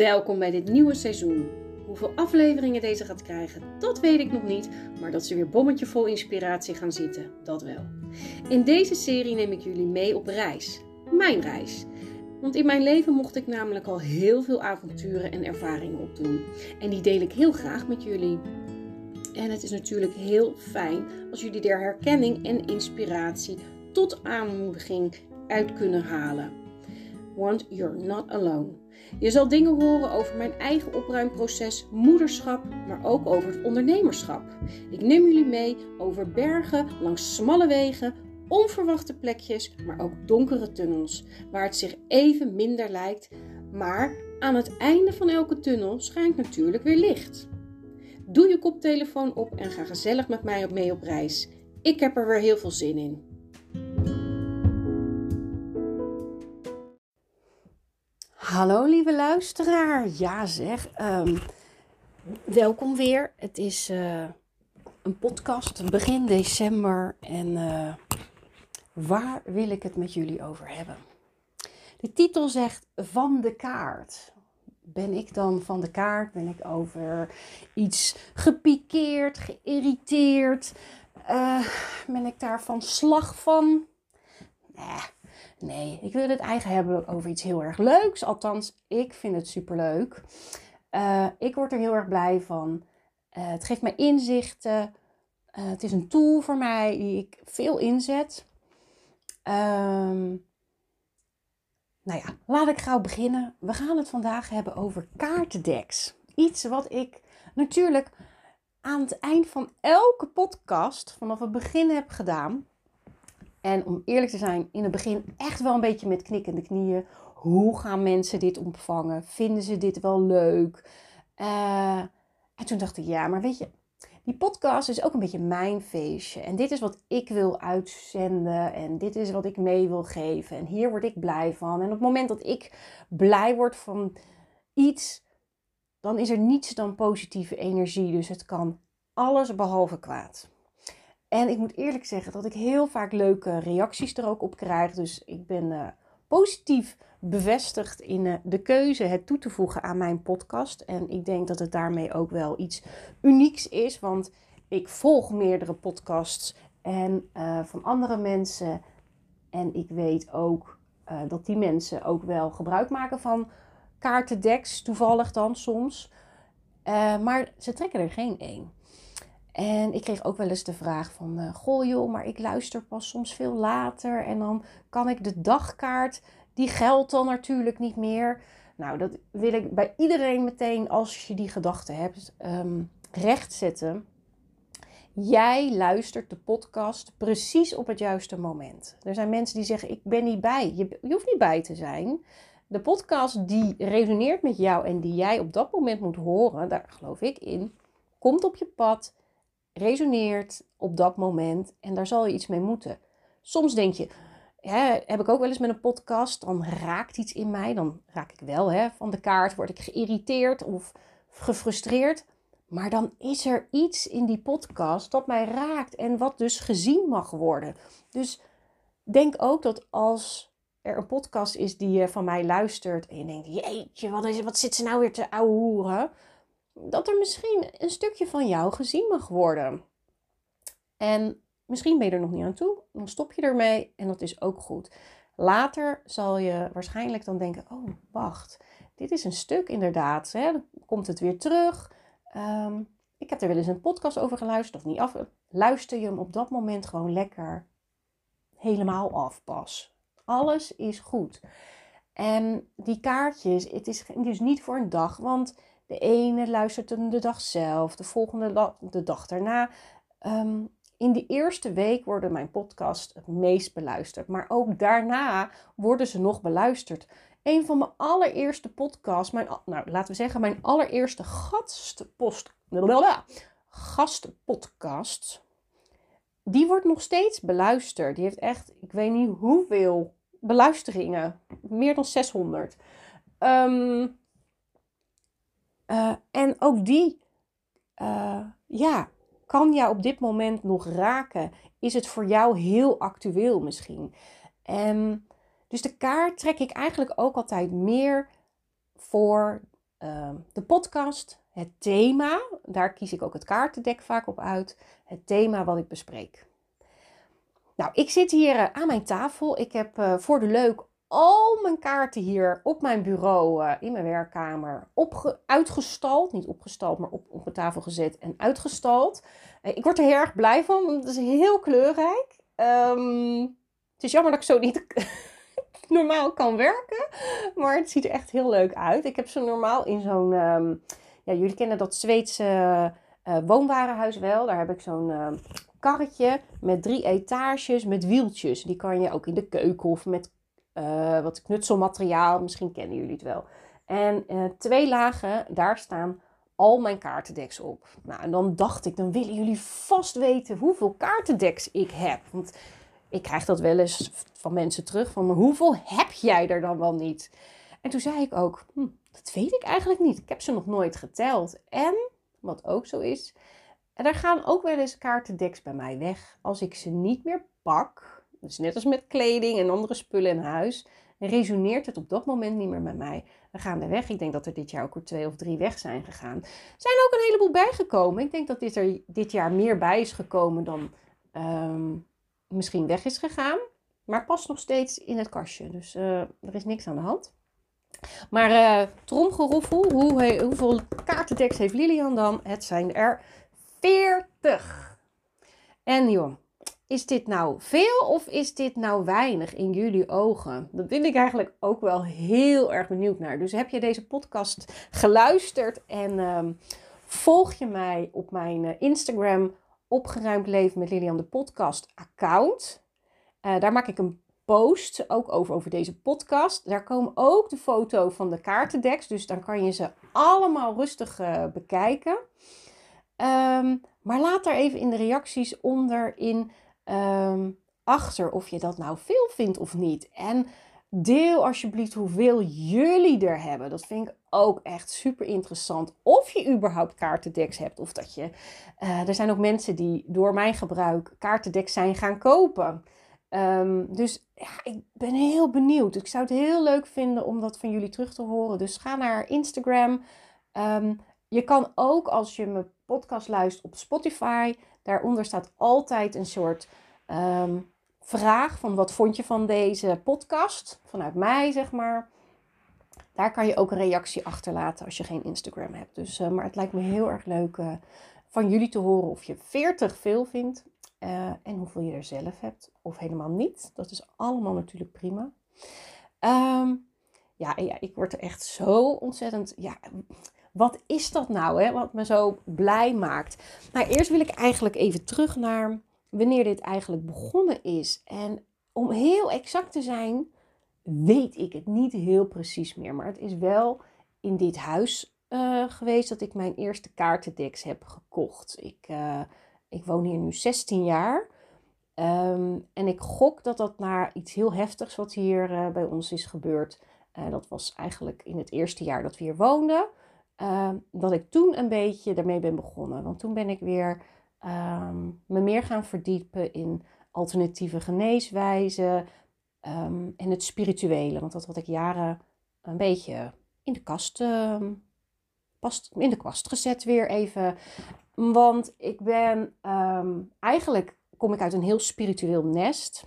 Welkom bij dit nieuwe seizoen. Hoeveel afleveringen deze gaat krijgen, dat weet ik nog niet, maar dat ze weer bommetje vol inspiratie gaan zitten, dat wel. In deze serie neem ik jullie mee op reis. Mijn reis. Want in mijn leven mocht ik namelijk al heel veel avonturen en ervaringen opdoen. En die deel ik heel graag met jullie. En het is natuurlijk heel fijn als jullie er herkenning en inspiratie tot aanmoediging uit kunnen halen. Want you're not alone. Je zal dingen horen over mijn eigen opruimproces, moederschap, maar ook over het ondernemerschap. Ik neem jullie mee over bergen, langs smalle wegen, onverwachte plekjes, maar ook donkere tunnels, waar het zich even minder lijkt, maar aan het einde van elke tunnel schijnt natuurlijk weer licht. Doe je koptelefoon op en ga gezellig met mij mee op reis. Ik heb er weer heel veel zin in. Hallo lieve luisteraar. Ja zeg, ehm, welkom weer. Het is eh, een podcast begin december en uh, waar wil ik het met jullie over hebben? De titel zegt van de kaart. Ben ik dan van de kaart? Ben ik over iets gepikeerd, geïrriteerd? Uh, ben ik daar van slag van? Nee Nee, ik wil het eigenlijk hebben over iets heel erg leuks. Althans, ik vind het superleuk. Uh, ik word er heel erg blij van. Uh, het geeft mij inzichten. Uh, het is een tool voor mij die ik veel inzet. Um, nou ja, laat ik gauw beginnen. We gaan het vandaag hebben over kaartendeks. Iets wat ik natuurlijk aan het eind van elke podcast vanaf het begin heb gedaan. En om eerlijk te zijn, in het begin echt wel een beetje met knikkende knieën. Hoe gaan mensen dit ontvangen? Vinden ze dit wel leuk? Uh, en toen dacht ik, ja, maar weet je, die podcast is ook een beetje mijn feestje. En dit is wat ik wil uitzenden. En dit is wat ik mee wil geven. En hier word ik blij van. En op het moment dat ik blij word van iets, dan is er niets dan positieve energie. Dus het kan alles behalve kwaad. En ik moet eerlijk zeggen dat ik heel vaak leuke reacties er ook op krijg. Dus ik ben uh, positief bevestigd in uh, de keuze het toe te voegen aan mijn podcast. En ik denk dat het daarmee ook wel iets unieks is. Want ik volg meerdere podcasts en, uh, van andere mensen. En ik weet ook dat die mensen ook wel gebruik maken van kaartendeks. Toevallig dan soms. maar ze trekken er geen één. En ik kreeg ook wel eens de vraag van, uh, goh joh, maar ik luister pas soms veel later en dan kan ik de dagkaart, die geldt dan natuurlijk niet meer. Nou, dat wil ik bij iedereen meteen, als je die gedachte hebt, um, rechtzetten. Jij luistert de podcast precies op het juiste moment. Er zijn mensen die zeggen, ik ben niet bij. Je, je hoeft niet bij te zijn. De podcast die resoneert met jou en die jij op dat moment moet horen, daar geloof ik in, komt op je pad resoneert op dat moment en daar zal je iets mee moeten. Soms denk je, hè, heb ik ook wel eens met een podcast, dan raakt iets in mij, dan raak ik wel hè, van de kaart, word ik geïrriteerd of gefrustreerd. Maar dan is er iets in die podcast dat mij raakt en wat dus gezien mag worden. Dus denk ook dat als er een podcast is die je van mij luistert en je denkt, jeetje, wat, is, wat zit ze nou weer te ouwehoeren? Dat er misschien een stukje van jou gezien mag worden. En misschien ben je er nog niet aan toe, dan stop je ermee en dat is ook goed. Later zal je waarschijnlijk dan denken: oh, wacht, dit is een stuk inderdaad. Hè? Dan komt het weer terug. Um, ik heb er wel eens een podcast over geluisterd of niet af. Luister je hem op dat moment gewoon lekker helemaal af pas. Alles is goed. En die kaartjes, het is dus niet voor een dag, want de ene luistert de dag zelf, de volgende de dag daarna. Um, in de eerste week worden mijn podcasts het meest beluisterd, maar ook daarna worden ze nog beluisterd. Een van mijn allereerste podcasts, mijn, nou laten we zeggen, mijn allereerste gastpost, gastpodcast, die wordt nog steeds beluisterd. Die heeft echt, ik weet niet hoeveel beluisteringen, meer dan 600. Um, uh, en ook die, uh, ja, kan jou op dit moment nog raken? Is het voor jou heel actueel misschien? En dus de kaart trek ik eigenlijk ook altijd meer voor ehm, de podcast, het thema. Daar kies ik ook het kaartendek vaak op uit. Het thema wat ik bespreek. Nou, ik zit hier eh, aan mijn tafel. Ik heb voor de leuk al mijn kaarten hier op mijn bureau, uh, in mijn werkkamer, uitgestald. Niet opgestald, maar op, op mijn tafel gezet en uitgestald. ik word er heel erg blij van, want het is heel kleurrijk. Um, het is jammer dat ik zo niet normaal kan werken. Maar het ziet er echt heel leuk uit. Ik heb ze normaal in zo'n. Um, ja, jullie kennen dat Zweedse uh, woonwarenhuis wel. Daar heb ik zo'n uh, karretje met drie etages met wieltjes. Die kan je ook in de keuken of met uh, wat knutselmateriaal. Misschien kennen jullie het wel. En twee lagen, daar staan al mijn kaartendeks op. Nou, en dan dacht ik, dan willen jullie vast weten hoeveel kaartendeks ik heb. Want ik krijg dat wel eens van mensen terug van hoeveel heb jij er dan wel niet? En toen zei ik ook, hm, dat weet ik eigenlijk niet. Ik heb ze nog nooit geteld. En, wat ook zo is, er gaan ook wel eens kaartendeks bij mij weg als ik ze niet meer pak. Dus net als met kleding en andere spullen in huis, resoneert het op dat moment niet meer met mij. Dan gaan er weg. Ik denk dat er dit jaar ook er twee of drie weg zijn gegaan. Er zijn ook een heleboel bijgekomen. Ik denk dat dit er dit jaar meer bij is gekomen dan ehm, misschien weg is gegaan, maar past nog steeds in het kastje. Dus uh, er is niks aan de hand. Maar uh, tromgeroffel, hoe, hoeveel kaartendeks heeft Lilian dan? Het zijn er 40. En joh, is dit nou veel of is dit nou weinig in jullie ogen? Dat ben ik eigenlijk ook wel heel erg benieuwd naar. Dus heb je deze podcast geluisterd en uh, volg je mij op mijn uh, Instagram Opgeruimd Leven met Lilian de podcast account. Uh, daar maak ik een post ook over, over deze podcast. Daar komen ook de foto van de kaartendeks. Dus dan kan je ze allemaal rustig uh, bekijken. Um, maar laat daar even in de reacties onderin um, achter of je dat nou veel vindt of niet. En Deel alsjeblieft hoeveel jullie er hebben. Dat vind ik ook echt super interessant. Of je überhaupt kaartendeks hebt. Of dat je. Uh, er zijn ook mensen die door mijn gebruik kaartendeks zijn gaan kopen. Um, dus ik ben heel benieuwd. Ik zou het heel leuk vinden om dat van jullie terug te horen. Dus ga naar Instagram. Um, je kan ook als je mijn podcast luistert op Spotify. Daaronder staat altijd een soort. Um, vraag van wat vond je van deze podcast, vanuit mij zeg maar. Daar kan je ook een reactie achterlaten als je geen Instagram hebt. Dus, uh, maar het lijkt me heel erg leuk uh, van jullie te horen of je 40 veel vindt uh, en hoeveel je er zelf hebt of helemaal niet. Dat is allemaal natuurlijk prima. Um, ja, ja, ik word er echt zo ontzettend. Ja, wat is dat nou, hè? Wat me zo blij maakt. Nou, eerst wil ik eigenlijk even terug naar wanneer dit eigenlijk begonnen is. En om heel exact te zijn, weet ik het niet heel precies meer. Maar het is wel in dit huis uh, geweest dat ik mijn eerste kaartendeks heb gekocht. Ik, uh, ik woon hier nu 16 jaar. Um, en ik gok dat dat naar iets heel heftigs wat hier uh, bij ons is gebeurd. dat was eigenlijk in het eerste jaar dat we hier woonden. Ehm, dat ik toen een beetje ermee ben begonnen. Want toen ben ik weer um, me meer gaan verdiepen in alternatieve geneeswijzen um, en het spirituele. Want dat had ik jaren een beetje in de kast, in de kast gezet weer even. Want ik ben eigenlijk kom ik uit een heel spiritueel nest.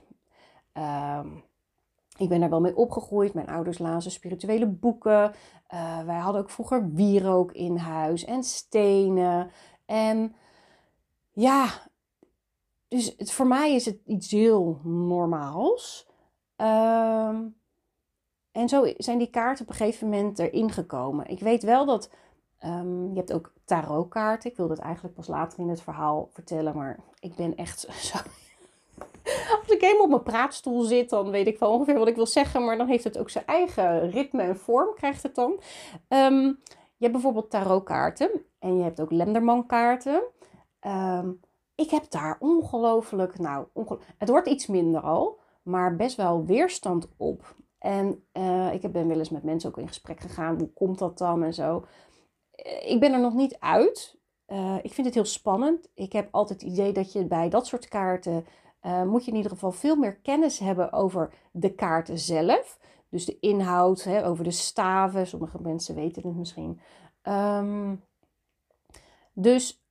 Ik ben daar wel mee opgegroeid. Mijn ouders lazen spirituele boeken. Uh, wij hadden ook vroeger wierook in huis en stenen. En ja, dus het, voor mij is het iets heel normaals. Ehm, en zo zijn die kaarten op een gegeven moment erin gekomen. Ik weet wel dat um, je hebt ook tarotkaarten. Ik wil dat eigenlijk pas later in het verhaal vertellen, maar ik ben echt zo. Als ik helemaal op mijn praatstoel zit, dan weet ik wel ongeveer wat ik wil zeggen, maar dan heeft het ook zijn eigen ritme en vorm, krijgt het dan. Um, je hebt bijvoorbeeld tarotkaarten en je hebt ook Lenderman kaarten. Um, ik heb daar ongelooflijk, nou, het wordt iets minder al, maar best wel weerstand op. En uh, ik ben wel eens met mensen ook in gesprek gegaan. Hoe komt dat dan en zo? Eh, ik ben er nog niet uit. Uh, ik vind het heel spannend. Ik heb altijd het idee dat je bij dat soort kaarten moet je in ieder geval veel meer kennis hebben over de kaarten zelf. Dus de inhoud hè, over de staven. Sommige mensen weten het misschien. Ehm, dus,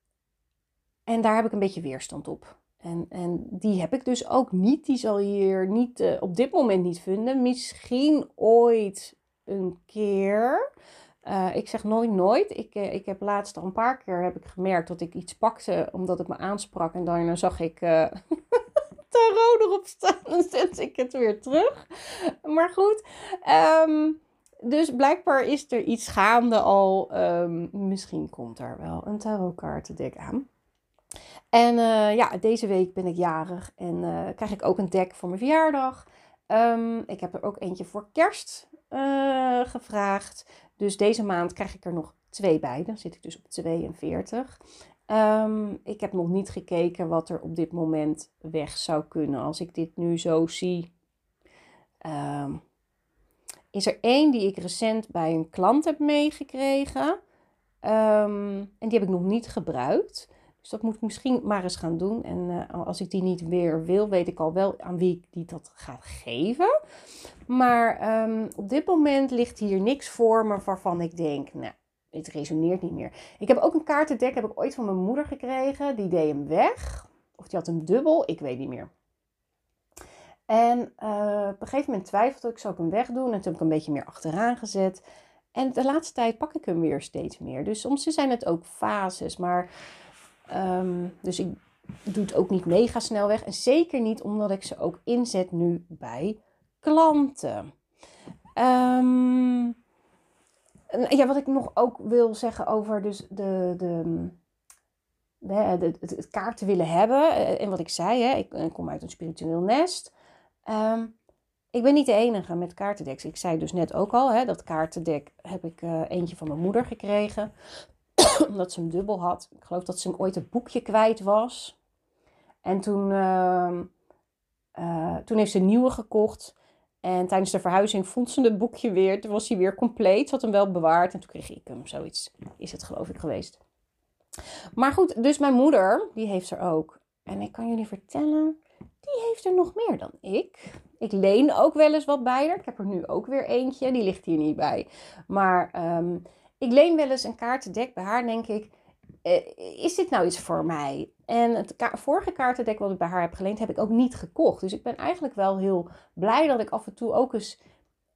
en daar heb ik een beetje weerstand op. En, en die heb ik dus ook niet. Die zal je hier niet, uh, op dit moment niet vinden. Misschien ooit een keer. Uh, ik zeg nooit nooit. Ik, uh, ik heb laatst al een paar keer heb ik gemerkt dat ik iets pakte omdat het me aansprak. En daarna zag ik uh, tarot erop staan. Dan zet ik het weer terug. Maar goed. Um, dus blijkbaar is er iets gaande al. Um, misschien komt er wel een tarotkaartendek aan. En uh, ja, deze week ben ik jarig en uh, krijg ik ook een deck voor mijn verjaardag. Um, ik heb er ook eentje voor kerst uh, gevraagd. Dus deze maand krijg ik er nog twee bij. Dan zit ik dus op 42. Um, ik heb nog niet gekeken wat er op dit moment weg zou kunnen. Als ik dit nu zo zie. Um, is er één die ik recent bij een klant heb meegekregen. Um, en die heb ik nog niet gebruikt. Dus dat moet ik misschien maar eens gaan doen. En uh, als ik die niet weer wil, weet ik al wel aan wie ik die dat ga geven. Maar op dit moment ligt hier niks voor me waarvan ik denk, nou, het resoneert niet meer. Ik heb ook een kaartendek, heb ik ooit van mijn moeder gekregen. Die deed hem weg. Of die had hem dubbel, ik weet niet meer. En uh, op een gegeven moment twijfelde ik, zou ik hem wegdoen? En toen heb ik een beetje meer achteraan gezet. En de laatste tijd pak ik hem weer steeds meer. Dus soms zijn het ook fases. Maar Um, dus ik doe het ook niet mega snel weg. En zeker niet omdat ik ze ook inzet nu bij klanten. Um, ja, wat ik nog ook wil zeggen over dus de, de, de, het, het kaarten willen hebben. Eh, en wat ik zei, hè, ik, kom uit een spiritueel nest. Um, ik ben niet de enige met kaartendeks. Ik zei dus net ook al, hè, dat kaartendek heb ik uh, eentje van mijn moeder gekregen. omdat ze hem dubbel had. Ik geloof dat ze ooit een boekje kwijt was. En toen, uh, toen heeft ze een nieuwe gekocht. En tijdens de verhuizing vond ze het boekje weer. Toen was hij weer compleet. Ze had hem wel bewaard. En toen kreeg ik hem. Zoiets is het geloof ik geweest. Maar goed, dus mijn moeder, die heeft er ook. En ik kan jullie vertellen, die heeft er nog meer dan ik. Ik leen ook wel eens wat bij haar. Ik heb er nu ook weer eentje. Die ligt hier niet bij. Maar um, ik leen wel eens een kaartendek bij haar, denk ik. Uh, is dit nou iets voor mij? En het vorige kaartendek wat ik bij haar heb geleend, heb ik ook niet gekocht. Dus ik ben eigenlijk wel heel blij dat ik af en toe ook eens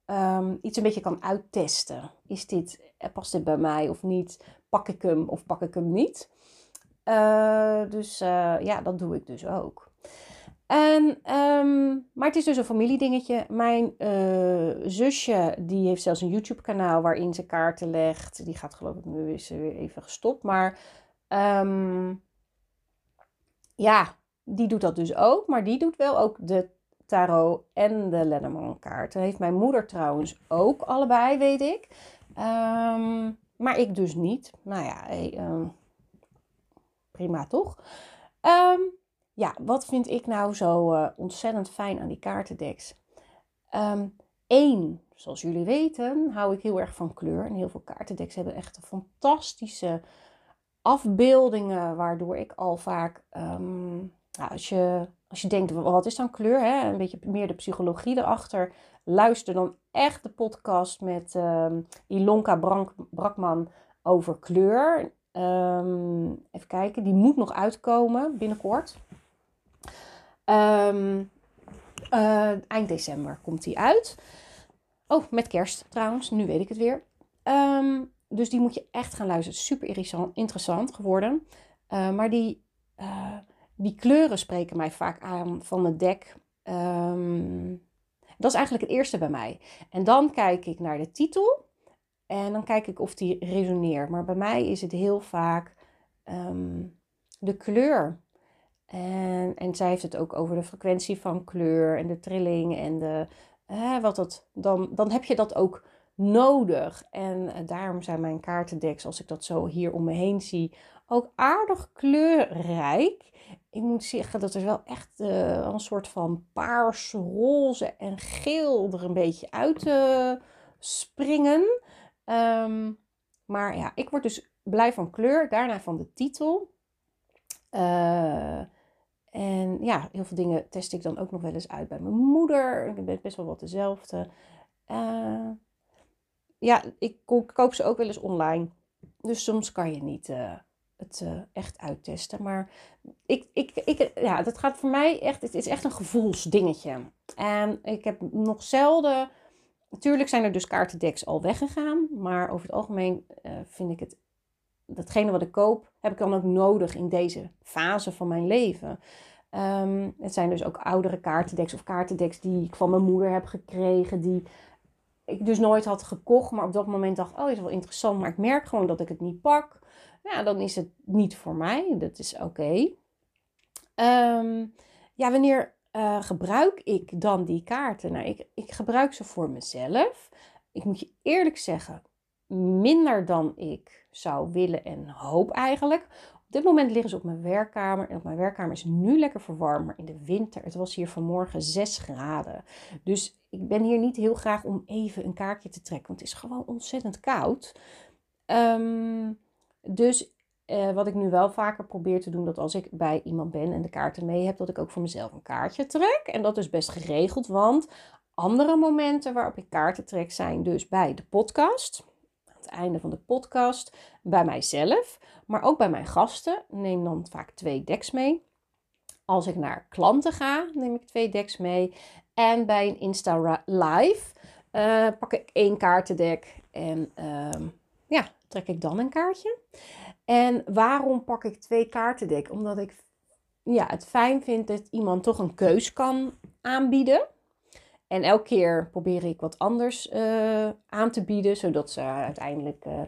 um, iets een beetje kan uittesten. Is dit, eh, past dit bij mij of niet? Pak ik hem of pak ik hem niet? Uh, dus ja, dat doe ik dus ook. En, um, maar het is dus een familiedingetje. Mijn uh, zusje, die heeft zelfs een YouTube kanaal waarin ze kaarten legt. Die gaat geloof ik nu is weer even gestopt. Maar um, ja, die doet dat dus ook. Maar die doet wel ook de tarot en de Lenormand kaarten. Heeft mijn moeder trouwens ook allebei, weet ik. Um, maar ik dus niet. Nou ja, prima toch? Ja, wat vind ik nou zo uh, ontzettend fijn aan die kaartendeks? Eén, zoals jullie weten, hou ik heel erg van kleur. En heel veel kaartendeks hebben echt fantastische afbeeldingen, waardoor ik al vaak, um, nou, als, je, als je denkt, wat is dan kleur? Hè? Een beetje meer de psychologie erachter. Luister dan echt de podcast met um, Ilonka Brakman over kleur. Even kijken, die moet nog uitkomen binnenkort. Um, uh, eind december komt die uit. Oh, met kerst trouwens. Nu weet ik het weer. Um, dus die moet je echt gaan luisteren. Super interessant geworden. Uh, maar die, uh, die kleuren spreken mij vaak aan van het dek. Um, dat is eigenlijk het eerste bij mij. En dan kijk ik naar de titel. En dan kijk ik of die resoneert. Maar bij mij is het heel vaak de kleur. En, en zij heeft het ook over de frequentie van kleur en de trilling en de, wat dat, dan, dan heb je dat ook nodig. En uh, daarom zijn mijn kaartendeks, als ik dat zo hier om me heen zie, ook aardig kleurrijk. Ik moet zeggen dat er wel echt uh, een soort van paars, roze en geel er een beetje uit uh, springen. Um, maar ja, ik word dus blij van kleur, daarna van de titel. Uh, en ja, heel veel dingen test ik dan ook nog wel eens uit bij mijn moeder. Ik ben best wel wat dezelfde. Uh, ja, ik koop ze ook wel eens online. Dus soms kan je niet uh, het uh, echt uittesten. Maar ik, ik, ik, ja, dat gaat voor mij echt, het is echt een gevoelsdingetje. En ik heb nog zelden, natuurlijk zijn er dus kaartendeks al weggegaan. Maar over het algemeen vind ik het, datgene wat ik koop, heb ik dan ook nodig in deze fase van mijn leven. Um, het zijn dus ook oudere kaartendeks of kaartendeks die ik van mijn moeder heb gekregen. Die ik dus nooit had gekocht, maar op dat moment dacht, oh, is wel interessant, maar ik merk gewoon dat ik het niet pak. Ja, dan is het niet voor mij. Dat is oké. Ehm, ja, wanneer uh, gebruik ik dan die kaarten? Nou, ik, ik gebruik ze voor mezelf. Ik moet je eerlijk zeggen, minder dan ik zou willen en hoop eigenlijk. Op dit moment liggen ze op mijn werkkamer. En op mijn werkkamer is nu lekker verwarmd. Maar in de winter, het was hier vanmorgen 6 graden. Dus ik ben hier niet heel graag om even een kaartje te trekken. Want het is gewoon ontzettend koud. Ehm, dus uh, wat ik nu wel vaker probeer te doen, dat als ik bij iemand ben en de kaarten mee heb, dat ik ook voor mezelf een kaartje trek. En dat is best geregeld, want andere momenten waarop ik kaarten trek zijn dus bij de podcast einde van de podcast bij mijzelf, maar ook bij mijn gasten. Neem dan vaak twee decks mee. Als ik naar klanten ga, neem ik twee decks mee. En bij een Insta Live uh, pak ik één kaartendek en uh, ja, trek ik dan een kaartje. En waarom pak ik twee kaartendek? Omdat ik ja, het fijn vind dat iemand toch een keus kan aanbieden. En elke keer probeer ik wat anders uh, aan te bieden, zodat ze uiteindelijk uh,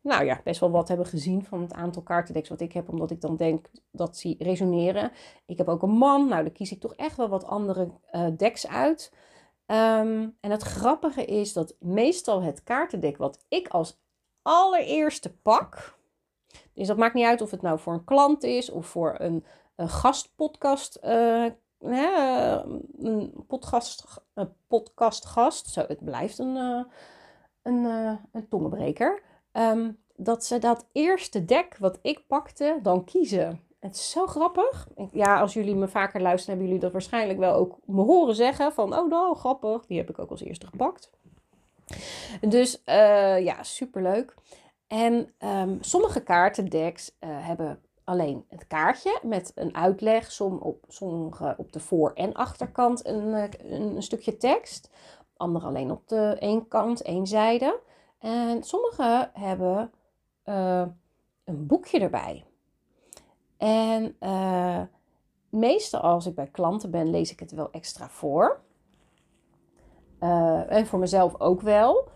nou ja, best wel wat hebben gezien van het aantal kaartendeks wat ik heb, omdat ik dan denk dat ze resoneren. Ik heb ook een man, nou dan kies ik toch echt wel wat andere uh, decks uit. Um, en het grappige is dat meestal het kaartendek wat ik als allereerste pak, dus dat maakt niet uit of het nou voor een klant is of voor een, een gastpodcast een podcast, een podcastgast, zo, het blijft een, uh, een, uh, een tongenbreker, um, dat ze dat eerste dek wat ik pakte dan kiezen. Het is zo grappig. Ja, als jullie me vaker luisteren, hebben jullie dat waarschijnlijk wel ook me horen zeggen. Van, oh nou, grappig. Die heb ik ook als eerste gepakt. Dus uh, ja, superleuk. En um, sommige kaartendeks hebben alleen het kaartje met een uitleg, op, sommige op de voor- en achterkant een, eh, een, stukje tekst, andere alleen op de één kant, één zijde. En sommige hebben uh, een boekje erbij. En uh, meestal als ik bij klanten ben, lees ik het wel extra voor. En voor mezelf ook wel.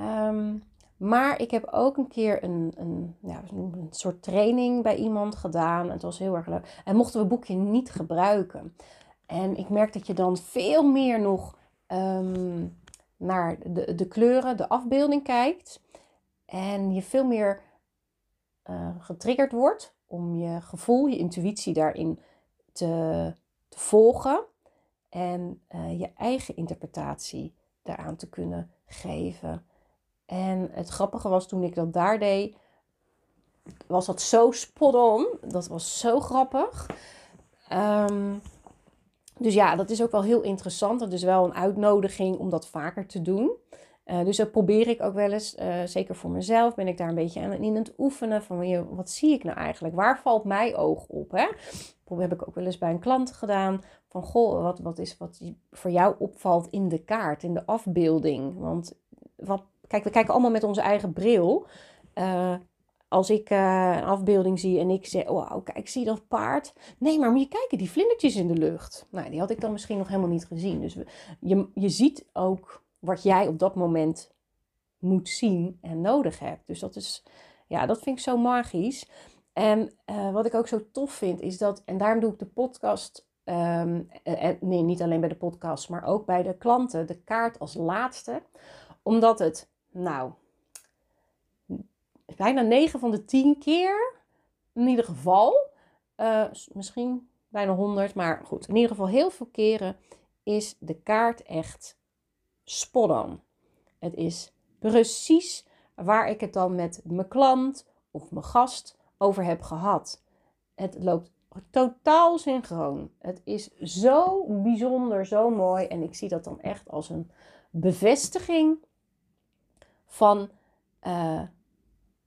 Um, maar ik heb ook een keer een, een, ja, een soort training bij iemand gedaan. Het was heel erg leuk. En mochten we boekje niet gebruiken. En ik merk dat je dan veel meer nog um, naar de, de kleuren, de afbeelding kijkt. En je veel meer uh, getriggerd wordt om je gevoel, je intuïtie daarin te, te volgen. En uh, je eigen interpretatie daaraan te kunnen geven. En het grappige was toen ik dat daar deed, was dat zo spot on. Dat was zo grappig. Um, dus ja, dat is ook wel heel interessant. Dat is wel een uitnodiging om dat vaker te doen. Uh, dus dat probeer ik ook wel eens, uh, zeker voor mezelf, ben ik daar een beetje aan in het oefenen van wat zie ik nou eigenlijk? Waar valt mij oog op? Hè? Dat heb ik ook wel eens bij een klant gedaan. Van goh, wat, wat is wat voor jou opvalt in de kaart, in de afbeelding? Want wat Kijk, we kijken allemaal met onze eigen bril. Uh, als ik uh, een afbeelding zie en ik zeg, wauw, kijk, zie dat paard? Nee, maar moet je kijken, die vlindertjes in de lucht. Nou, die had ik dan misschien nog helemaal niet gezien. Dus je, je ziet ook wat jij op dat moment moet zien en nodig hebt. Dus dat is, ja, dat vind ik zo magisch. En uh, wat ik ook zo tof vind, is dat, en daarom doe ik de podcast, um, nee, niet alleen bij de podcast, maar ook bij de klanten, de kaart als laatste. Omdat het nou, bijna 9 van de 10 keer, in ieder geval, uh, misschien bijna 100, maar goed, in ieder geval heel veel keren is de kaart echt spot on. Het is precies waar ik het dan met mijn klant of mijn gast over heb gehad. Het loopt totaal synchroon. Het is zo bijzonder, zo mooi. En ik zie dat dan echt als een bevestiging van uh,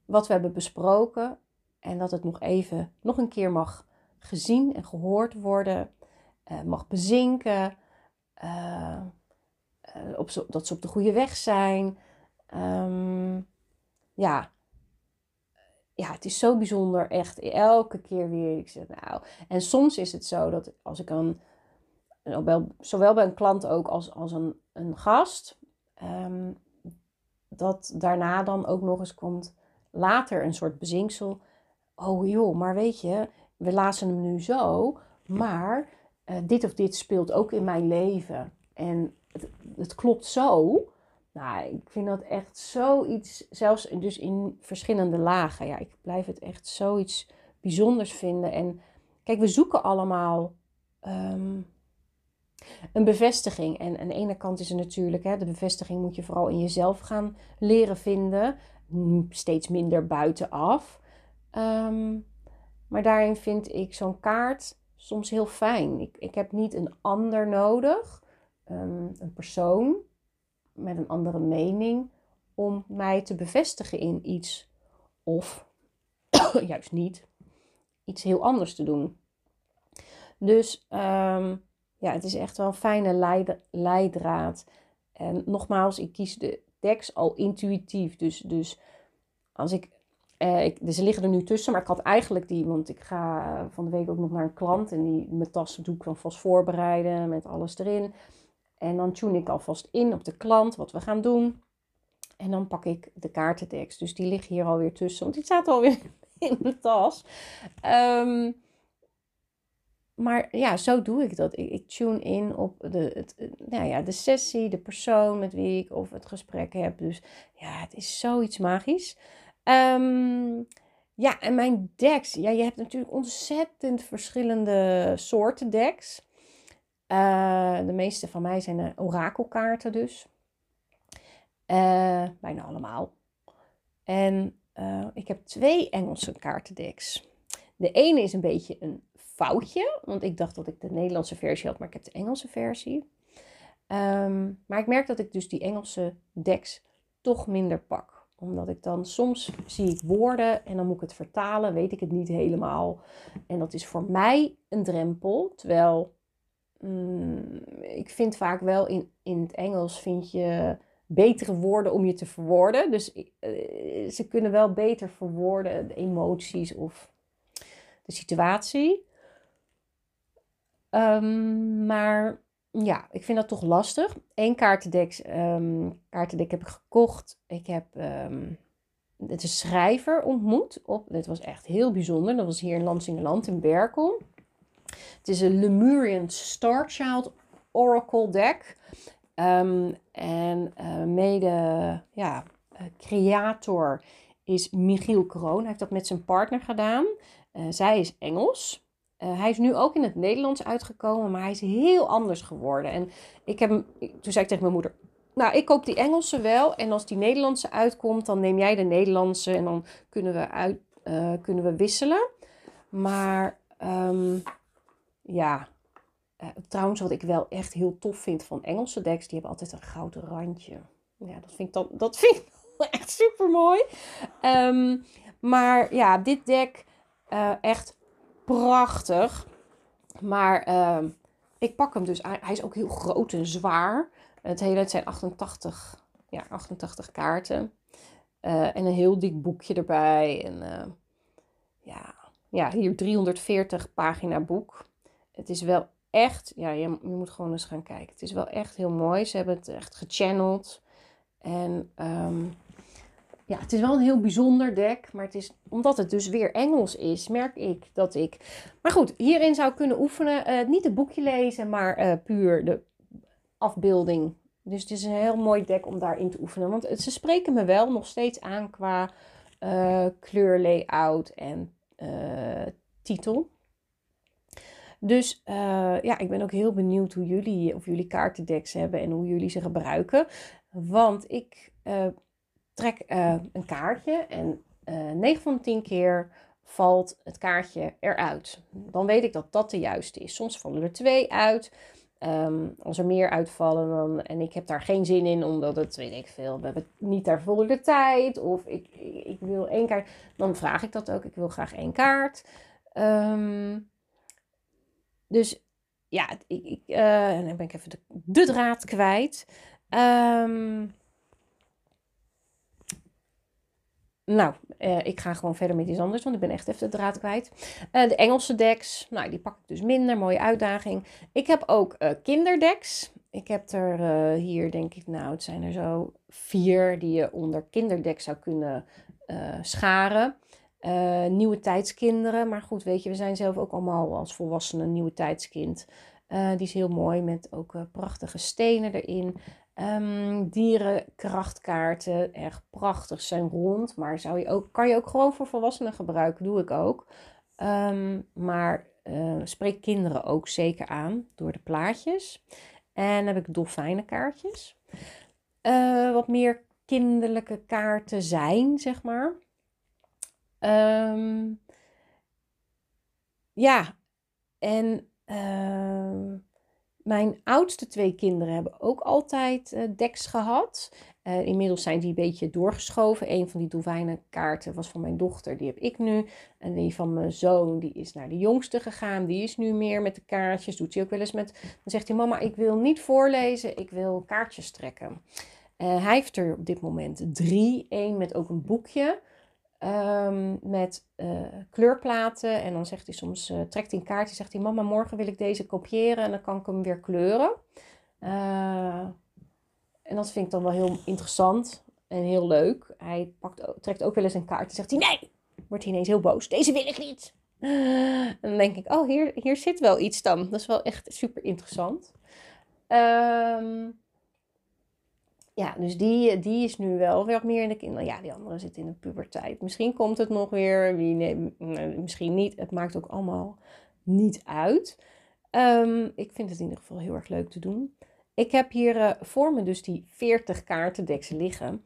wat we hebben besproken. En dat het nog even, nog een keer mag gezien en gehoord worden. Uh, mag bezinken. Uh, op dat ze op de goede weg zijn. Um, ja, ja, het is zo bijzonder, echt elke keer weer. Ik zeg nou, en soms is het zo dat als ik dan, zowel bij een klant ook als, als een, een gast, um, dat daarna dan ook nog eens komt later een soort bezinksel. Oh joh, maar weet je, we lazen hem nu zo, maar uh, dit of dit speelt ook in mijn leven. En het, het klopt zo. Nou, ik vind dat echt zoiets, zelfs dus in verschillende lagen. Ja, ik blijf het echt zoiets bijzonders vinden. En kijk, we zoeken allemaal um, een bevestiging. En aan de ene kant is er natuurlijk, hè, de bevestiging moet je vooral in jezelf gaan leren vinden. Steeds minder buitenaf. Um, maar daarin vind ik zo'n kaart soms heel fijn. Ik, ik heb niet een ander nodig, um, een persoon met een andere mening, om mij te bevestigen in iets. Of juist niet, iets heel anders te doen. Dus um, ja, het is echt wel een fijne leidraad. En nogmaals, ik kies de tekst al intuïtief. Dus, dus als ik, eh, ik, ze liggen er nu tussen, maar ik had eigenlijk die, want ik ga van de week ook nog naar een klant en die, mijn tas doe ik dan vast voorbereiden met alles erin. En dan tune ik alvast in op de klant, wat we gaan doen. En dan pak ik de kaartentekst. Dus die liggen hier alweer tussen, want die staat alweer in de tas. Um, maar ja, zo doe ik dat. Ik, ik tune in op de, het, nou ja, de sessie, de persoon met wie ik of het gesprek heb. Dus ja, het is zoiets magisch. Um, ja, en mijn decks. Ja, je hebt natuurlijk ontzettend verschillende soorten decks. Uh, de meeste van mij zijn orakelkaarten dus. Uh, bijna allemaal. En ik heb twee Engelse kaartendecks. De ene is een beetje een foutje. Want ik dacht dat ik de Nederlandse versie had, maar ik heb de Engelse versie. Um, maar ik merk dat ik dus die Engelse decks toch minder pak. Omdat ik dan soms zie ik woorden en dan moet ik het vertalen, weet ik het niet helemaal. En dat is voor mij een drempel. Terwijl mm, ik vind vaak wel in, in het Engels vind je betere woorden om je te verwoorden. Dus uh, ze kunnen wel beter verwoorden de emoties of de situatie. Um, maar ja, ik vind dat toch lastig. Eén kaartendek, um, kaartendek heb ik gekocht. Ik heb het een schrijver ontmoet. Op, dit was echt heel bijzonder. Dat was hier in Lansingerland in Berkel. Het is een Lemurian Starchild Oracle deck. En uh, mede ja, uh, creator is Michiel Kroon. Hij heeft dat met zijn partner gedaan. Uh, zij is Engels. Uh, hij is nu ook in het Nederlands uitgekomen, maar hij is heel anders geworden. En ik heb toen zei ik tegen mijn moeder, nou, ik koop die Engelse wel. En als die Nederlandse uitkomt, dan neem jij de Nederlandse en dan kunnen we, uit, uh, kunnen we wisselen. Maar um, ja, uh, trouwens wat ik wel echt heel tof vind van Engelse decks, die hebben altijd een gouden randje. Ja, dat vind ik, dan, dat vind ik echt super mooi. Um, maar ja, dit deck echt prachtig. Maar uh, ik pak hem dus. Hij is ook heel groot en zwaar. Het hele het zijn 88, ja, 88 kaarten. Uh, en een heel dik boekje erbij. En uh, ja, ja, hier 340 pagina boek. Het is wel echt, ja, je, je, moet gewoon eens gaan kijken. Het is wel echt heel mooi. Ze hebben het echt gechanneld. En um, ja, het is wel een heel bijzonder deck. Maar het is, omdat het dus weer Engels is, merk ik dat ik. Maar goed, hierin zou ik kunnen oefenen. Uh, niet het boekje lezen, maar uh, puur de afbeelding. Dus het is een heel mooi deck om daarin te oefenen. Want ze spreken me wel nog steeds aan qua uh, kleurlayout en titel. Dus ja, ik ben ook heel benieuwd hoe jullie, of jullie kaartendecks hebben en hoe jullie ze gebruiken. Want ik trek uh, een kaartje en uh, eh, 9 van de 10 keer valt het kaartje eruit. Dan weet ik dat dat de juiste is. Soms vallen er twee uit. Ehm, als er meer uitvallen dan, en ik heb daar geen zin in, omdat het, weet ik veel, we hebben niet daarvoor de tijd. Of ik, ik, wil één kaart. Dan vraag ik dat ook. Ik wil graag één kaart. Ehm, dus ja, ik, ik, uh, dan ben ik even de, de draad kwijt. Um, nou, uh, ik ga gewoon verder met iets anders, want ik ben echt even de draad kwijt. Uh, de Engelse decks, nou, die pak ik dus minder. Mooie uitdaging. Ik heb ook uh, kinderdecks. Ik heb er hier, denk ik, nou, het zijn er zo vier die je onder kinderdecks zou kunnen scharen. nieuwe tijdskinderen. Maar goed, weet je, we zijn zelf ook allemaal als volwassenen nieuwe tijdskind. die is heel mooi met ook prachtige stenen erin. Um, dierenkrachtkaarten, erg prachtig, zijn rond. Maar zou je ook, kan je ook gewoon voor volwassenen gebruiken, doe ik ook. Um, maar uh, spreek kinderen ook zeker aan door de plaatjes. En heb ik dolfijnenkaartjes. Uh, wat meer kinderlijke kaarten zijn, zeg maar. Um, ja, en mijn oudste twee kinderen hebben ook altijd uh, deks gehad. Uh, inmiddels zijn die een beetje doorgeschoven. Een van die dolfijnenkaarten was van mijn dochter, die heb ik nu. En die van mijn zoon, die is naar de jongste gegaan. Die is nu meer met de kaartjes. Doet hij ook wel eens met. Dan zegt hij: Mama, ik wil niet voorlezen, ik wil kaartjes trekken. Uh, hij heeft er op dit moment drie. Eén met ook een boekje. Um, met uh, kleurplaten. En dan zegt hij soms, uh, trekt hij een kaartje, zegt hij, mama, morgen wil ik deze kopiëren en dan kan ik hem weer kleuren. Uh, en dat vind ik dan wel heel interessant en heel leuk. Hij pakt, trekt ook wel eens een kaart en zegt hij, nee, wordt hij ineens heel boos. Deze wil ik niet. En dan denk ik, oh, hier, hier zit wel iets dan. Dat is wel echt super interessant. Um, ja, dus die, die is nu wel weer meer in de kinderen. Ja, die andere zit in de puberteit. Misschien komt het nog weer, wie, nee, misschien niet. Het maakt ook allemaal niet uit. Um, ik vind het in ieder geval heel erg leuk te doen. Ik heb hier uh, voor me dus die 40 kaartendeksen liggen.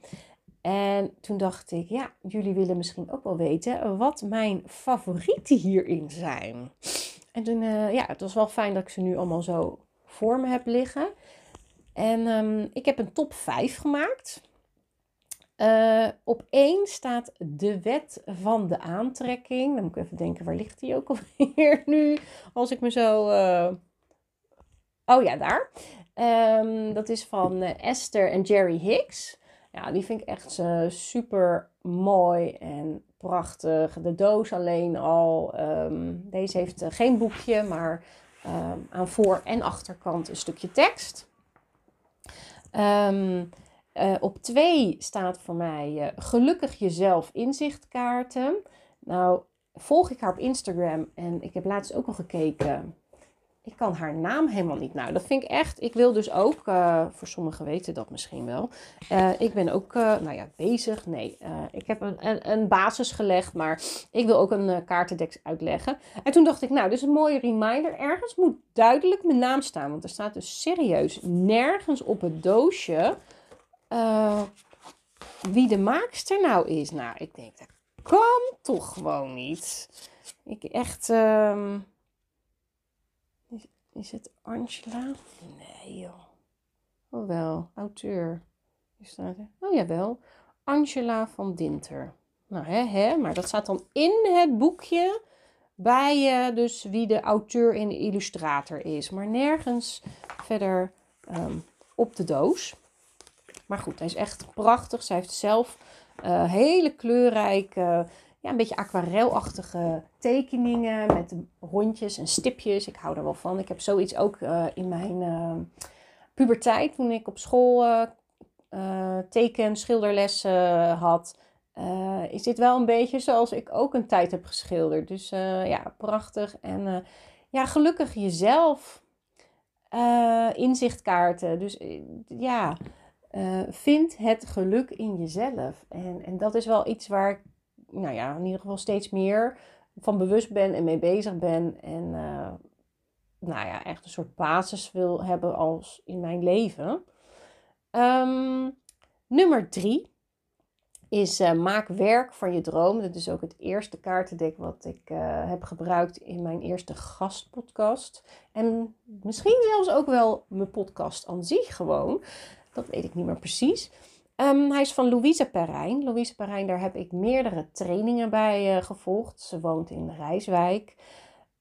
En toen dacht ik, ja, jullie willen misschien ook wel weten wat mijn favorieten hierin zijn. En toen, uh, ja, het was wel fijn dat ik ze nu allemaal zo voor me heb liggen. En um, ik heb een top 5 gemaakt. Uh, op 1 staat de wet van de aantrekking. Dan moet ik even denken, waar ligt die ook alweer nu? Als ik me zo. Uh... Oh ja, daar. Um, dat is van uh, Esther en Jerry Hicks. Ja, die vind ik echt super mooi en prachtig. De doos alleen al. Um, deze heeft geen boekje, maar aan voor- en achterkant een stukje tekst. Um, uh, op twee staat voor mij uh, gelukkig jezelf inzichtkaarten. Nou, volg ik haar op Instagram en ik heb laatst ook al gekeken ik kan haar naam helemaal niet. Nou, dat vind ik echt. Ik wil dus ook, uh, voor sommigen weten dat misschien wel. Uh, ik ben ook, uh, nou ja, bezig. Nee, ik heb een, een, basis gelegd, maar ik wil ook een kaartendeks uitleggen. En toen dacht ik, nou, dit is een mooie reminder. Ergens moet duidelijk mijn naam staan, want er staat dus serieus nergens op het doosje wie de maakster nou is. Nou, ik denk, dat kan toch gewoon niet. Ik echt. Um, is het Angela? Nee joh. Oh wel, auteur. Staat er. Oh jawel. Angela van Dinter. Nou hè, hè, maar dat staat dan in het boekje bij uh, dus wie de auteur en de illustrator is. Maar nergens verder um, op de doos. Maar goed, hij is echt prachtig. Zij heeft zelf uh, hele kleurrijke ja, een beetje aquarelachtige tekeningen met rondjes en stipjes. Ik hou er wel van. Ik heb zoiets ook uh, in mijn uh, puberteit, toen ik op school uh, teken, schilderlessen had. is dit wel een beetje zoals ik ook een tijd heb geschilderd. Dus ja, prachtig. En ja, gelukkig jezelf. inzichtkaarten. Dus ja, vind het geluk in jezelf. En, en dat is wel iets waar ik nou ja, in ieder geval steeds meer van bewust ben en mee bezig ben. En uh, nou ja, echt een soort basis wil hebben als in mijn leven. Um, nummer drie is uh, maak werk van je droom. Dat is ook het eerste kaartendek wat ik uh, heb gebruikt in mijn eerste gastpodcast. En misschien zelfs ook wel mijn podcast aan zich gewoon. Dat weet ik niet meer precies. Um, hij is van Louise Perrijn. Louise Perrijn, daar heb ik meerdere trainingen bij uh, gevolgd. Ze woont in Rijswijk.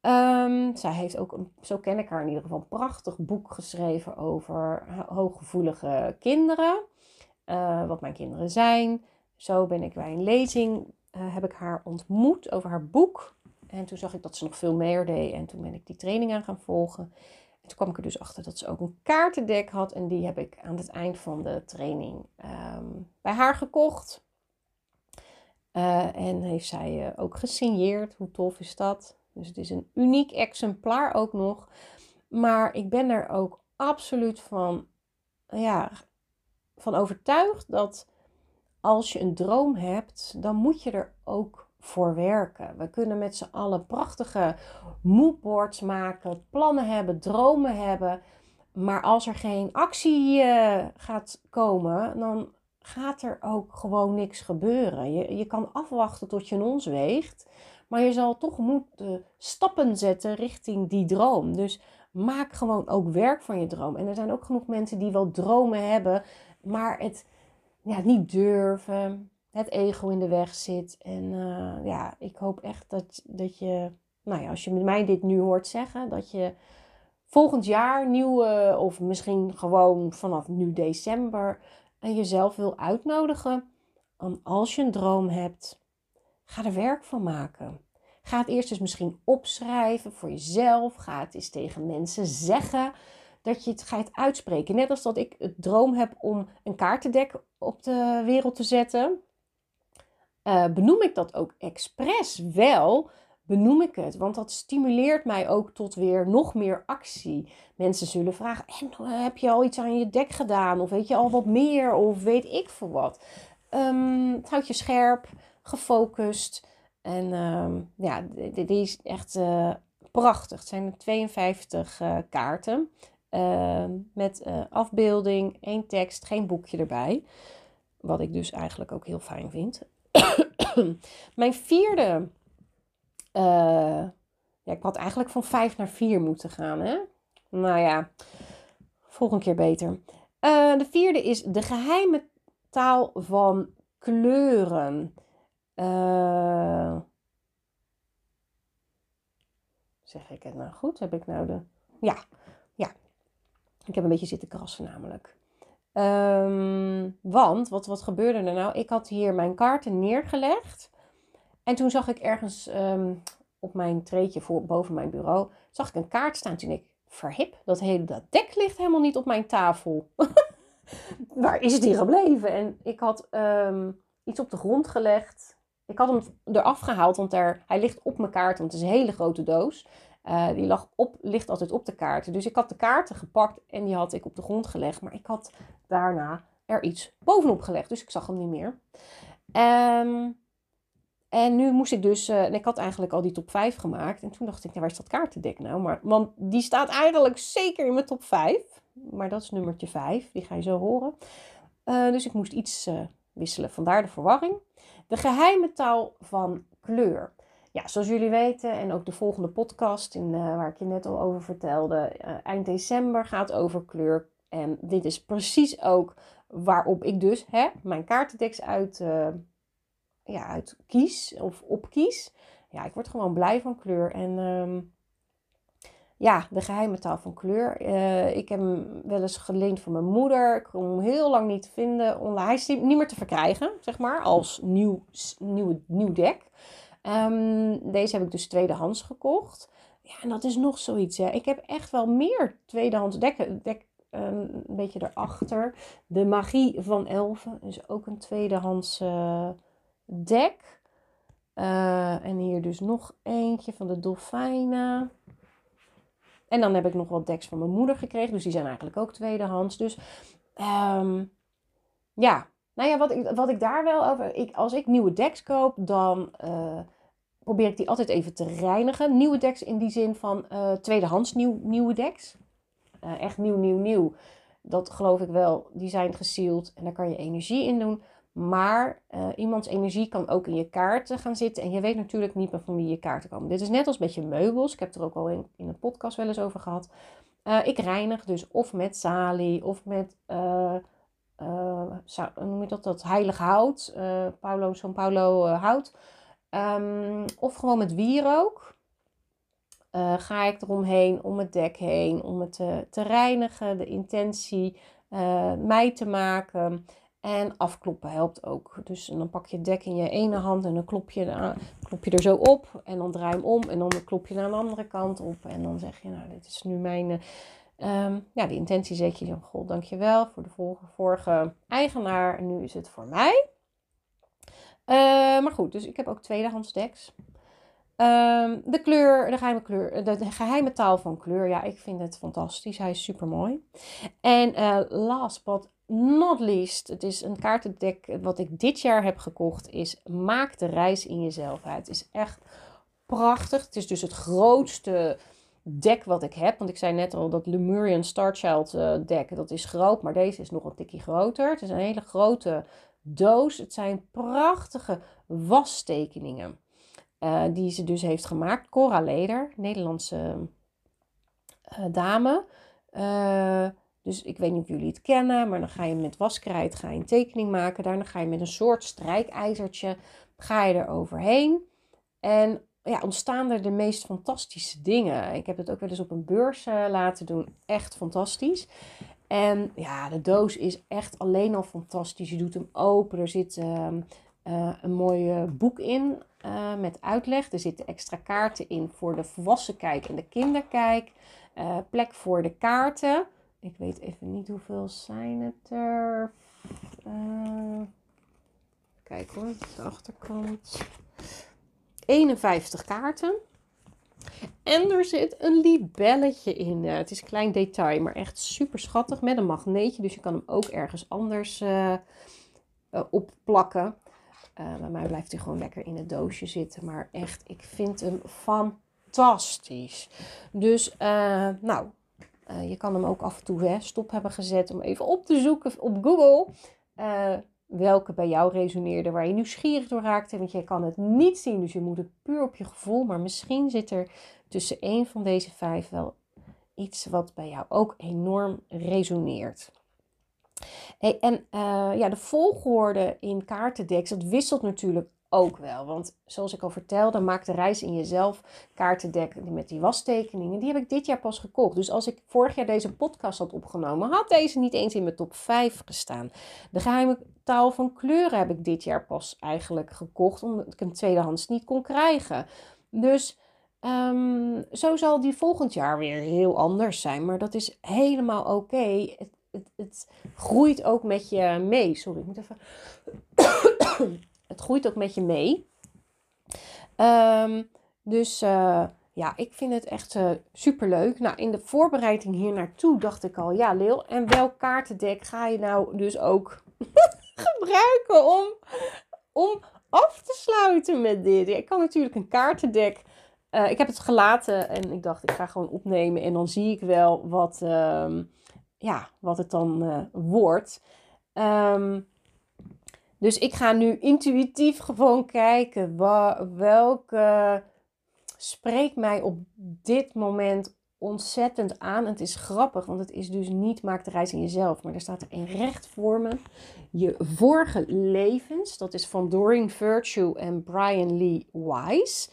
Um, zij heeft ook, zo ken ik haar in ieder geval, een prachtig boek geschreven over hooggevoelige kinderen. Uh, wat mijn kinderen zijn. Zo ben ik bij een lezing, uh, heb ik haar ontmoet over haar boek. En toen zag ik dat ze nog veel meer deed. En toen ben ik die training aan gaan volgen. En toen kwam ik er dus achter dat ze ook een kaartendek had. En die heb ik aan het eind van de training um, bij haar gekocht. Uh, en heeft zij uh, ook gesigneerd. Hoe tof is dat? Dus het is een uniek exemplaar ook nog. Maar ik ben er ook absoluut van, ja, van overtuigd dat als je een droom hebt, dan moet je er ook voor werken. We kunnen met z'n allen prachtige moodboards maken, plannen hebben, dromen hebben. Maar als er geen actie uh, gaat komen, dan gaat er ook gewoon niks gebeuren. Je, je kan afwachten tot je een ons weegt. Maar je zal toch moeten stappen zetten richting die droom. Dus maak gewoon ook werk van je droom. En er zijn ook genoeg mensen die wel dromen hebben, maar het ja, niet durven, ego in de weg zit. En uh, ja, ik hoop echt dat, dat je, nou ja, als je met mij dit nu hoort zeggen, dat je volgend jaar nieuwe, of misschien gewoon vanaf nu december, en jezelf wil uitnodigen. Om als je een droom hebt, ga er werk van maken. Ga het eerst eens misschien opschrijven voor jezelf. Ga het eens tegen mensen zeggen dat je het gaat uitspreken. Net als dat ik het droom heb om een kaartendek op de wereld te zetten, uh, benoem ik dat ook expres wel. Benoem ik het, want dat stimuleert mij ook tot weer nog meer actie. Mensen zullen vragen: en, uh, heb je al iets aan je dek gedaan? Of weet je al wat meer? Of weet ik voor wat? Um, het houdt je scherp, gefocust. En um, ja, die is echt uh, prachtig. Het zijn 52 kaarten. Uh, met afbeelding, één tekst, geen boekje erbij. Wat ik dus eigenlijk ook heel fijn vind. Mijn vierde. Uh, ja, ik had eigenlijk van vijf naar vier moeten gaan. Hè? Nou ja, volgende keer beter. de vierde is de geheime taal van kleuren. zeg ik het nou goed? Heb ik nou de. Ja, ja, ik heb een beetje zitten krassen namelijk. Um, want, wat, wat gebeurde er nou? Ik had hier mijn kaarten neergelegd. En toen zag ik ergens um, op mijn treetje voor, boven mijn bureau, zag ik een kaart staan. Toen ik, verhip, dat hele dat dek ligt helemaal niet op mijn tafel. Waar is die gebleven? En ik had um, iets op de grond gelegd. Ik had hem eraf gehaald, want er, hij ligt op mijn kaart, want het is een hele grote doos. Uh, die lag op, ligt altijd op de kaarten. Dus ik had de kaarten gepakt en die had ik op de grond gelegd. Maar ik had daarna er iets bovenop gelegd. Dus ik zag hem niet meer. Um, en nu moest ik dus, uh, en ik had eigenlijk al die top 5 gemaakt. En toen dacht ik, nou, waar is dat kaartendek nou? Maar, want die staat eigenlijk zeker in mijn top 5. Maar dat is nummertje 5, die ga je zo horen. Uh, dus ik moest iets wisselen, vandaar de verwarring. De geheime taal van kleur. Ja, zoals jullie weten, en ook de volgende podcast in, uh, waar ik je net al over vertelde, uh, eind december gaat over kleur. En dit is precies ook waarop ik dus hè, mijn kaartendeks uit, uh, ja, uit kies of opkies. Ja, ik word gewoon blij van kleur. En um, ja, de geheime taal van kleur. ik heb hem wel eens geleend van mijn moeder. Ik kon hem heel lang niet vinden online. Hij is niet meer te verkrijgen, zeg maar, als nieuw, nieuw, nieuw dek. Um, deze heb ik dus tweedehands gekocht. Ja, en dat is nog zoiets. Hè. Ik heb echt wel meer tweedehands dekken. Dek, um, een beetje erachter. De Magie van Elfen is ook een tweedehands dek. Uh, en hier dus nog eentje van de Dolfijnen. En dan heb ik nog wat decks van mijn moeder gekregen. Dus die zijn eigenlijk ook tweedehands. Dus um, ja, nou ja, wat ik, wat ik daar wel over. Ik, als ik nieuwe decks koop, dan uh, probeer ik die altijd even te reinigen. Nieuwe decks in die zin van uh, tweedehands nieuw, nieuwe decks. Uh, echt nieuw, nieuw, nieuw. Dat geloof ik wel. Die zijn gesealed en daar kan je energie in doen. Maar iemands energie kan ook in je kaarten gaan zitten. En je weet natuurlijk niet meer van wie je kaarten komen. Dit is net als met je meubels. Ik heb er ook al in, in een podcast wel eens over gehad. Ik reinig dus of met salie of met, noem je dat, dat heilig hout. Paulo, zo'n Paulo hout. Um, of gewoon met wierook. ga ik eromheen, om het dek heen, om het te, te reinigen, de intentie mij te maken. En afkloppen helpt ook. Dus dan pak je het dek in je ene hand en dan klop je, klop je er zo op. En dan draai je hem om en dan klop je naar de andere kant op. En dan zeg je, nou, dit is nu mijn... Um, ja, de intentie zet je dan, goh, dankjewel voor de vorige, vorige eigenaar. En nu is het voor mij. Uh, maar goed, dus ik heb ook tweedehands deks. Um, de kleur, de geheime kleur, de, geheime taal van kleur. Ja, ik vind het fantastisch. Hij is super mooi. En uh, last but not least, het is een kaartendek wat ik dit jaar heb gekocht, is Maak de reis in jezelf. Het is echt prachtig. Het is dus het grootste dek wat ik heb. Want ik zei net al dat Lemurian Starchild uh, dek, dat is groot, maar deze is nog een tikje groter. Het is een hele grote doos. Het zijn prachtige wastekeningen uh, die ze dus heeft gemaakt. Cora Leder, Nederlandse uh, dame. Dus ik weet niet of jullie het kennen, maar dan ga je met waskrijt ga je een tekening maken. Daarna ga je met een soort strijkijzertje ga je er overheen. En ja, ontstaan er de meest fantastische dingen. Ik heb het ook wel eens op een beurs uh, laten doen. Echt fantastisch. En ja, de doos is echt alleen al fantastisch. Je doet hem open. Er zit uh, uh, een mooi boek in met uitleg. Er zitten extra kaarten in voor de volwassen kijk en de kinderkijk. plek voor de kaarten. Ik weet even niet hoeveel zijn het er. Kijk hoor, de achterkant. 51 kaarten. En er zit een libelletje in. Het is een klein detail, maar echt super schattig met een magneetje. Dus je kan hem ook ergens anders uh, opplakken. bij mij blijft hij gewoon lekker in het doosje zitten. Maar echt, ik vind hem fantastisch. Dus, nou, je kan hem ook af en toe hè, stop hebben gezet om even op te zoeken op Google. Welke bij jou resoneerde, waar je nieuwsgierig door raakte. Want je kan het niet zien, dus je moet het puur op je gevoel. Maar misschien zit er tussen één van deze vijf wel iets wat bij jou ook enorm resoneert. En uh, ja, de volgorde in kaartendeks, dat wisselt natuurlijk ook wel. Want zoals ik al vertelde, maak de reis in jezelf kaartendek met die wastekeningen. Die heb ik dit jaar pas gekocht. Dus als ik vorig jaar deze podcast had opgenomen, had deze niet eens in mijn top 5 gestaan. De geheime taal van kleuren heb ik dit jaar pas eigenlijk gekocht, omdat ik hem tweedehands niet kon krijgen. Dus um, zo zal die volgend jaar weer heel anders zijn. Maar dat is helemaal oké. Het, het, het groeit ook met je mee. Sorry, ik moet even het groeit ook met je mee. Um, dus uh, ja, ik vind het echt uh, super leuk. Nou, in de voorbereiding hier naartoe dacht ik al, ja, Leel, en welk kaartendek ga je nou dus ook gebruiken om, om af te sluiten met dit? Ik kan natuurlijk een kaartendek. Uh, ik heb het gelaten en ik dacht, ik ga gewoon opnemen en dan zie ik wel wat, um, ja, wat het dan wordt. Um, dus ik ga nu intuïtief gewoon kijken welke spreekt mij op dit moment ontzettend aan. Het is grappig, want het is dus niet maak de reis in jezelf, maar er staat er een recht voor me. Je vorige levens, dat is van Doreen Virtue en Brian Lee Wise.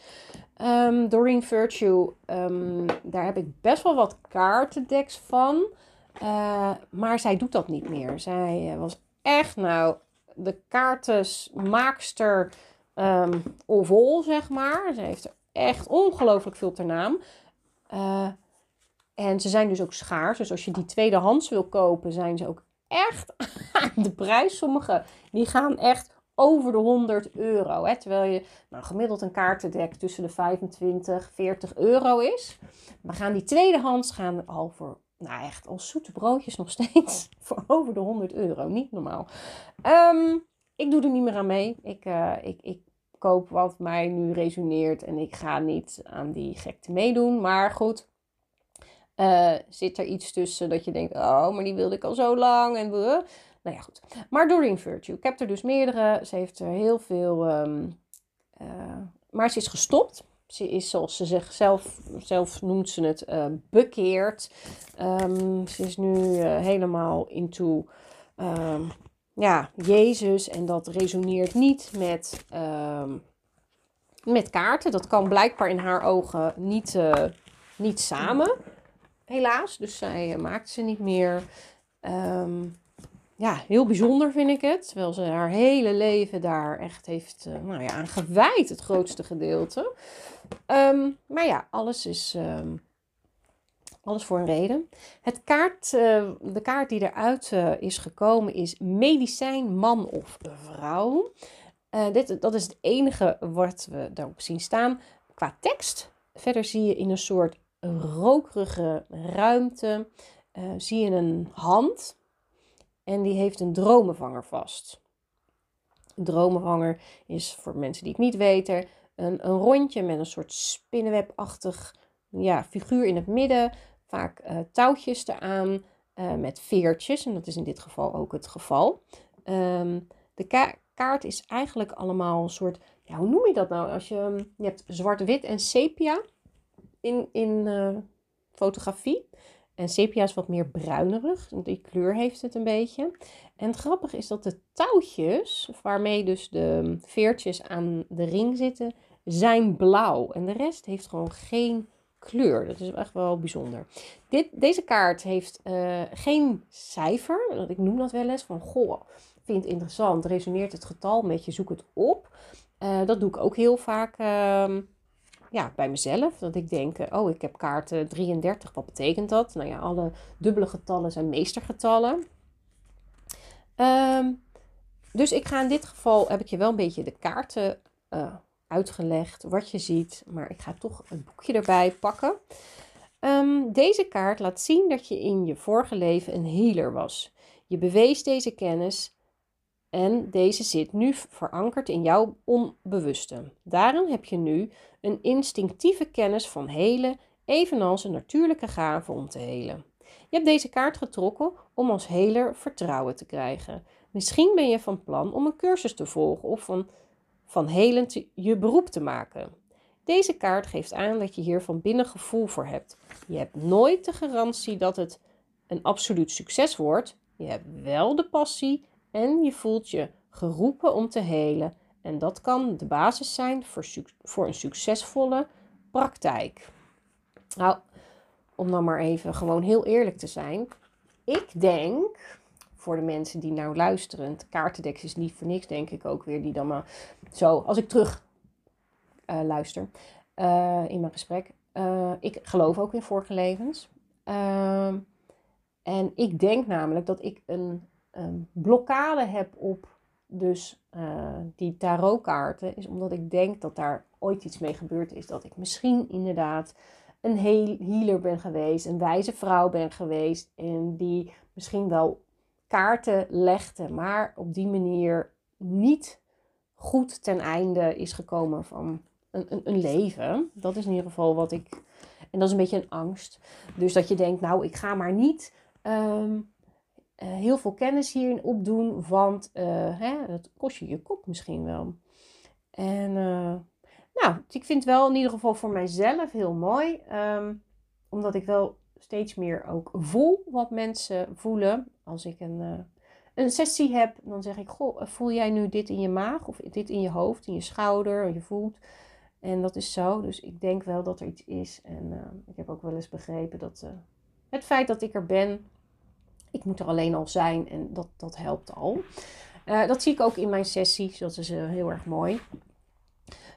Um, Doreen Virtue, um, daar heb ik best wel wat kaartendeks van. Uh, maar zij doet dat niet meer. Zij uh, was echt nou de kaartensmaakster um, of all, zeg maar. Ze heeft er echt ongelooflijk veel ter naam. Uh, en ze zijn dus ook schaars. Dus als je die tweedehands wil kopen, zijn ze ook echt de prijs. Sommige die gaan echt over de 100 euro. Hè? Terwijl je nou, gemiddeld een kaartendek tussen de 25 40 euro is. Maar gaan die tweedehands gaan al voor nou echt als zoete broodjes nog steeds voor over de 100 euro. Niet normaal. Um, ik doe er niet meer aan mee. Ik, uh, ik, ik koop wat mij nu resoneert en ik ga niet aan die gekte meedoen. Maar goed, uh, zit er iets tussen dat je denkt, oh, maar die wilde ik al zo lang en we, Nou ja, goed. Maar Doreen Virtue. Ik heb er dus meerdere. Ze heeft er heel veel... Ehm, eh, maar ze is gestopt. Ze is, zoals ze zichzelf zelf noemt ze het, uh, bekeerd. Ehm, ze is nu uh, helemaal into um, ja, Jezus. En dat resoneert niet met, um, met kaarten. Dat kan blijkbaar in haar ogen niet, uh, niet samen. Helaas. Dus zij maakt ze niet meer. Ja, heel bijzonder vind ik het. Terwijl ze haar hele leven daar echt heeft nou ja, aan gewijd, het grootste gedeelte. Um, maar ja, alles is. Um, alles voor een reden. Het kaart, uh, de kaart die eruit uh, is gekomen is medicijn, man of vrouw. Dit, dat is het enige wat we daarop zien staan qua tekst. Verder zie je in een soort rokerige ruimte zie je een hand en die heeft een dromenvanger vast. Een dromenvanger is voor mensen die het niet weten een, een rondje met een soort spinnenwebachtig ja, figuur in het midden. Vaak uh, touwtjes eraan uh, met veertjes. En dat is in dit geval ook het geval. Um, de kaart is eigenlijk allemaal een soort. Ja, hoe noem je dat nou? Als je, je hebt zwart-wit en sepia in, in uh, fotografie. En sepia is wat meer bruinerig. Die kleur heeft het een beetje. En het grappige is dat de touwtjes, waarmee dus de veertjes aan de ring zitten, zijn blauw. En de rest heeft gewoon geen kleur. Dat is echt wel bijzonder. Dit, deze kaart heeft uh, geen cijfer. Ik noem dat wel eens van, goh, vind het interessant. Resoneert het getal met je, zoek het op. Uh, dat doe ik ook heel vaak uh, ja, bij mezelf. Dat ik denk, eh, oh, ik heb kaart 33. Wat betekent dat? Nou ja, alle dubbele getallen zijn meestergetallen. Um, dus ik ga in dit geval, heb ik je wel een beetje de kaarten uitgelegd wat je ziet, maar ik ga toch een boekje erbij pakken. Um, deze kaart laat zien dat je in je vorige leven een healer was. Je bewees deze kennis en deze zit nu verankerd in jouw onbewuste. Daarom heb je nu een instinctieve kennis van helen, evenals een natuurlijke gave om te helen. Je hebt deze kaart getrokken om als heler vertrouwen te krijgen. Misschien ben je van plan om een cursus te volgen of van van je beroep te maken. Deze kaart geeft aan dat je hier van binnen gevoel voor hebt. Je hebt nooit de garantie dat het een absoluut succes wordt. Je hebt wel de passie en je voelt je geroepen om te helen. En dat kan de basis zijn voor, voor een succesvolle praktijk. Nou, om dan maar even gewoon heel eerlijk te zijn. Ik denk voor de mensen die nou luisteren. Het kaartendeks is niet voor niks, denk ik ook weer. Die dan maar zo, als ik terug uh, luister uh, in mijn gesprek. Uh, ik geloof ook in vorige levens. Ehm, en ik denk namelijk dat ik een, een blokkade heb op dus die tarotkaarten. Is omdat ik denk dat daar ooit iets mee gebeurd is. Dat ik misschien inderdaad een healer ben geweest, een wijze vrouw ben geweest. En die misschien wel kaarten legde, maar op die manier niet goed ten einde is gekomen van een, een, een, leven. Dat is in ieder geval wat ik. En dat is een beetje een angst. Dus dat je denkt, nou, ik ga maar niet um, uh, heel veel kennis hierin opdoen, want uh, hè, dat kost je je kop misschien wel. En uh, nou, ik vind het wel in ieder geval voor mijzelf heel mooi, um, omdat ik wel steeds meer ook voel wat mensen voelen. Als ik een, een sessie heb, dan zeg ik: Goh, voel jij nu dit in je maag of dit in je hoofd, in je schouder, je voelt. En dat is zo. Dus ik denk wel dat er iets is. En ik heb ook wel eens begrepen dat het feit dat ik er ben, ik moet er alleen al zijn en dat, dat helpt al. dat zie ik ook in mijn sessies. Dat is heel erg mooi.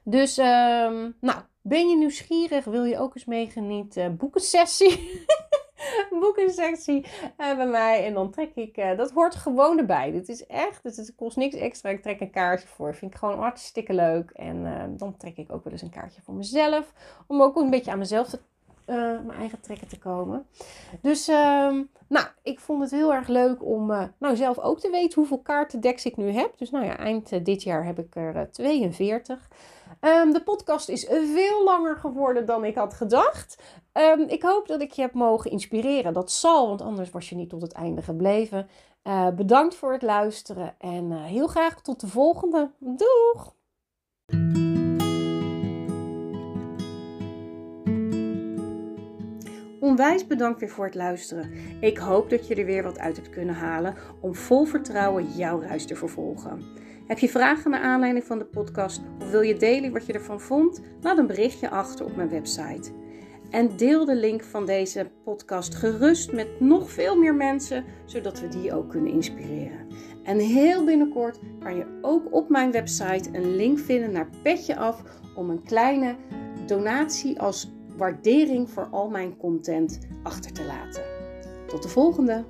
Dus, um, nou, ben je nieuwsgierig? Wil je ook eens meegenieten? Boek een sessie. Boek een sessie bij mij. En dan trek ik. Dat hoort gewoon erbij. Dit is echt. Dus het kost niks extra. Ik trek een kaartje voor. Vind ik gewoon hartstikke leuk. En uh, dan trek ik ook wel eens een kaartje voor mezelf. Om ook een beetje aan mezelf te uh, mijn eigen trekken te komen. Dus uh, nou, ik vond het heel erg leuk om uh, nou zelf ook te weten hoeveel kaartendeks ik nu heb. Dus nou ja, eind dit jaar heb ik er 42. Um, de podcast is veel langer geworden dan ik had gedacht. Um, ik hoop dat ik je heb mogen inspireren. Dat zal, want anders was je niet tot het einde gebleven. bedankt voor het luisteren en heel graag tot de volgende. Doeg! Onwijs bedankt weer voor het luisteren. Ik hoop dat je er weer wat uit hebt kunnen halen om vol vertrouwen jouw reis te vervolgen. Heb je vragen naar aanleiding van de podcast of wil je delen wat je ervan vond? Laat een berichtje achter op mijn website. En deel de link van deze podcast gerust met nog veel meer mensen, zodat we die ook kunnen inspireren. En heel binnenkort kan je ook op mijn website een link vinden naar Petje Af om een kleine donatie als waardering voor al mijn content achter te laten. Tot de volgende!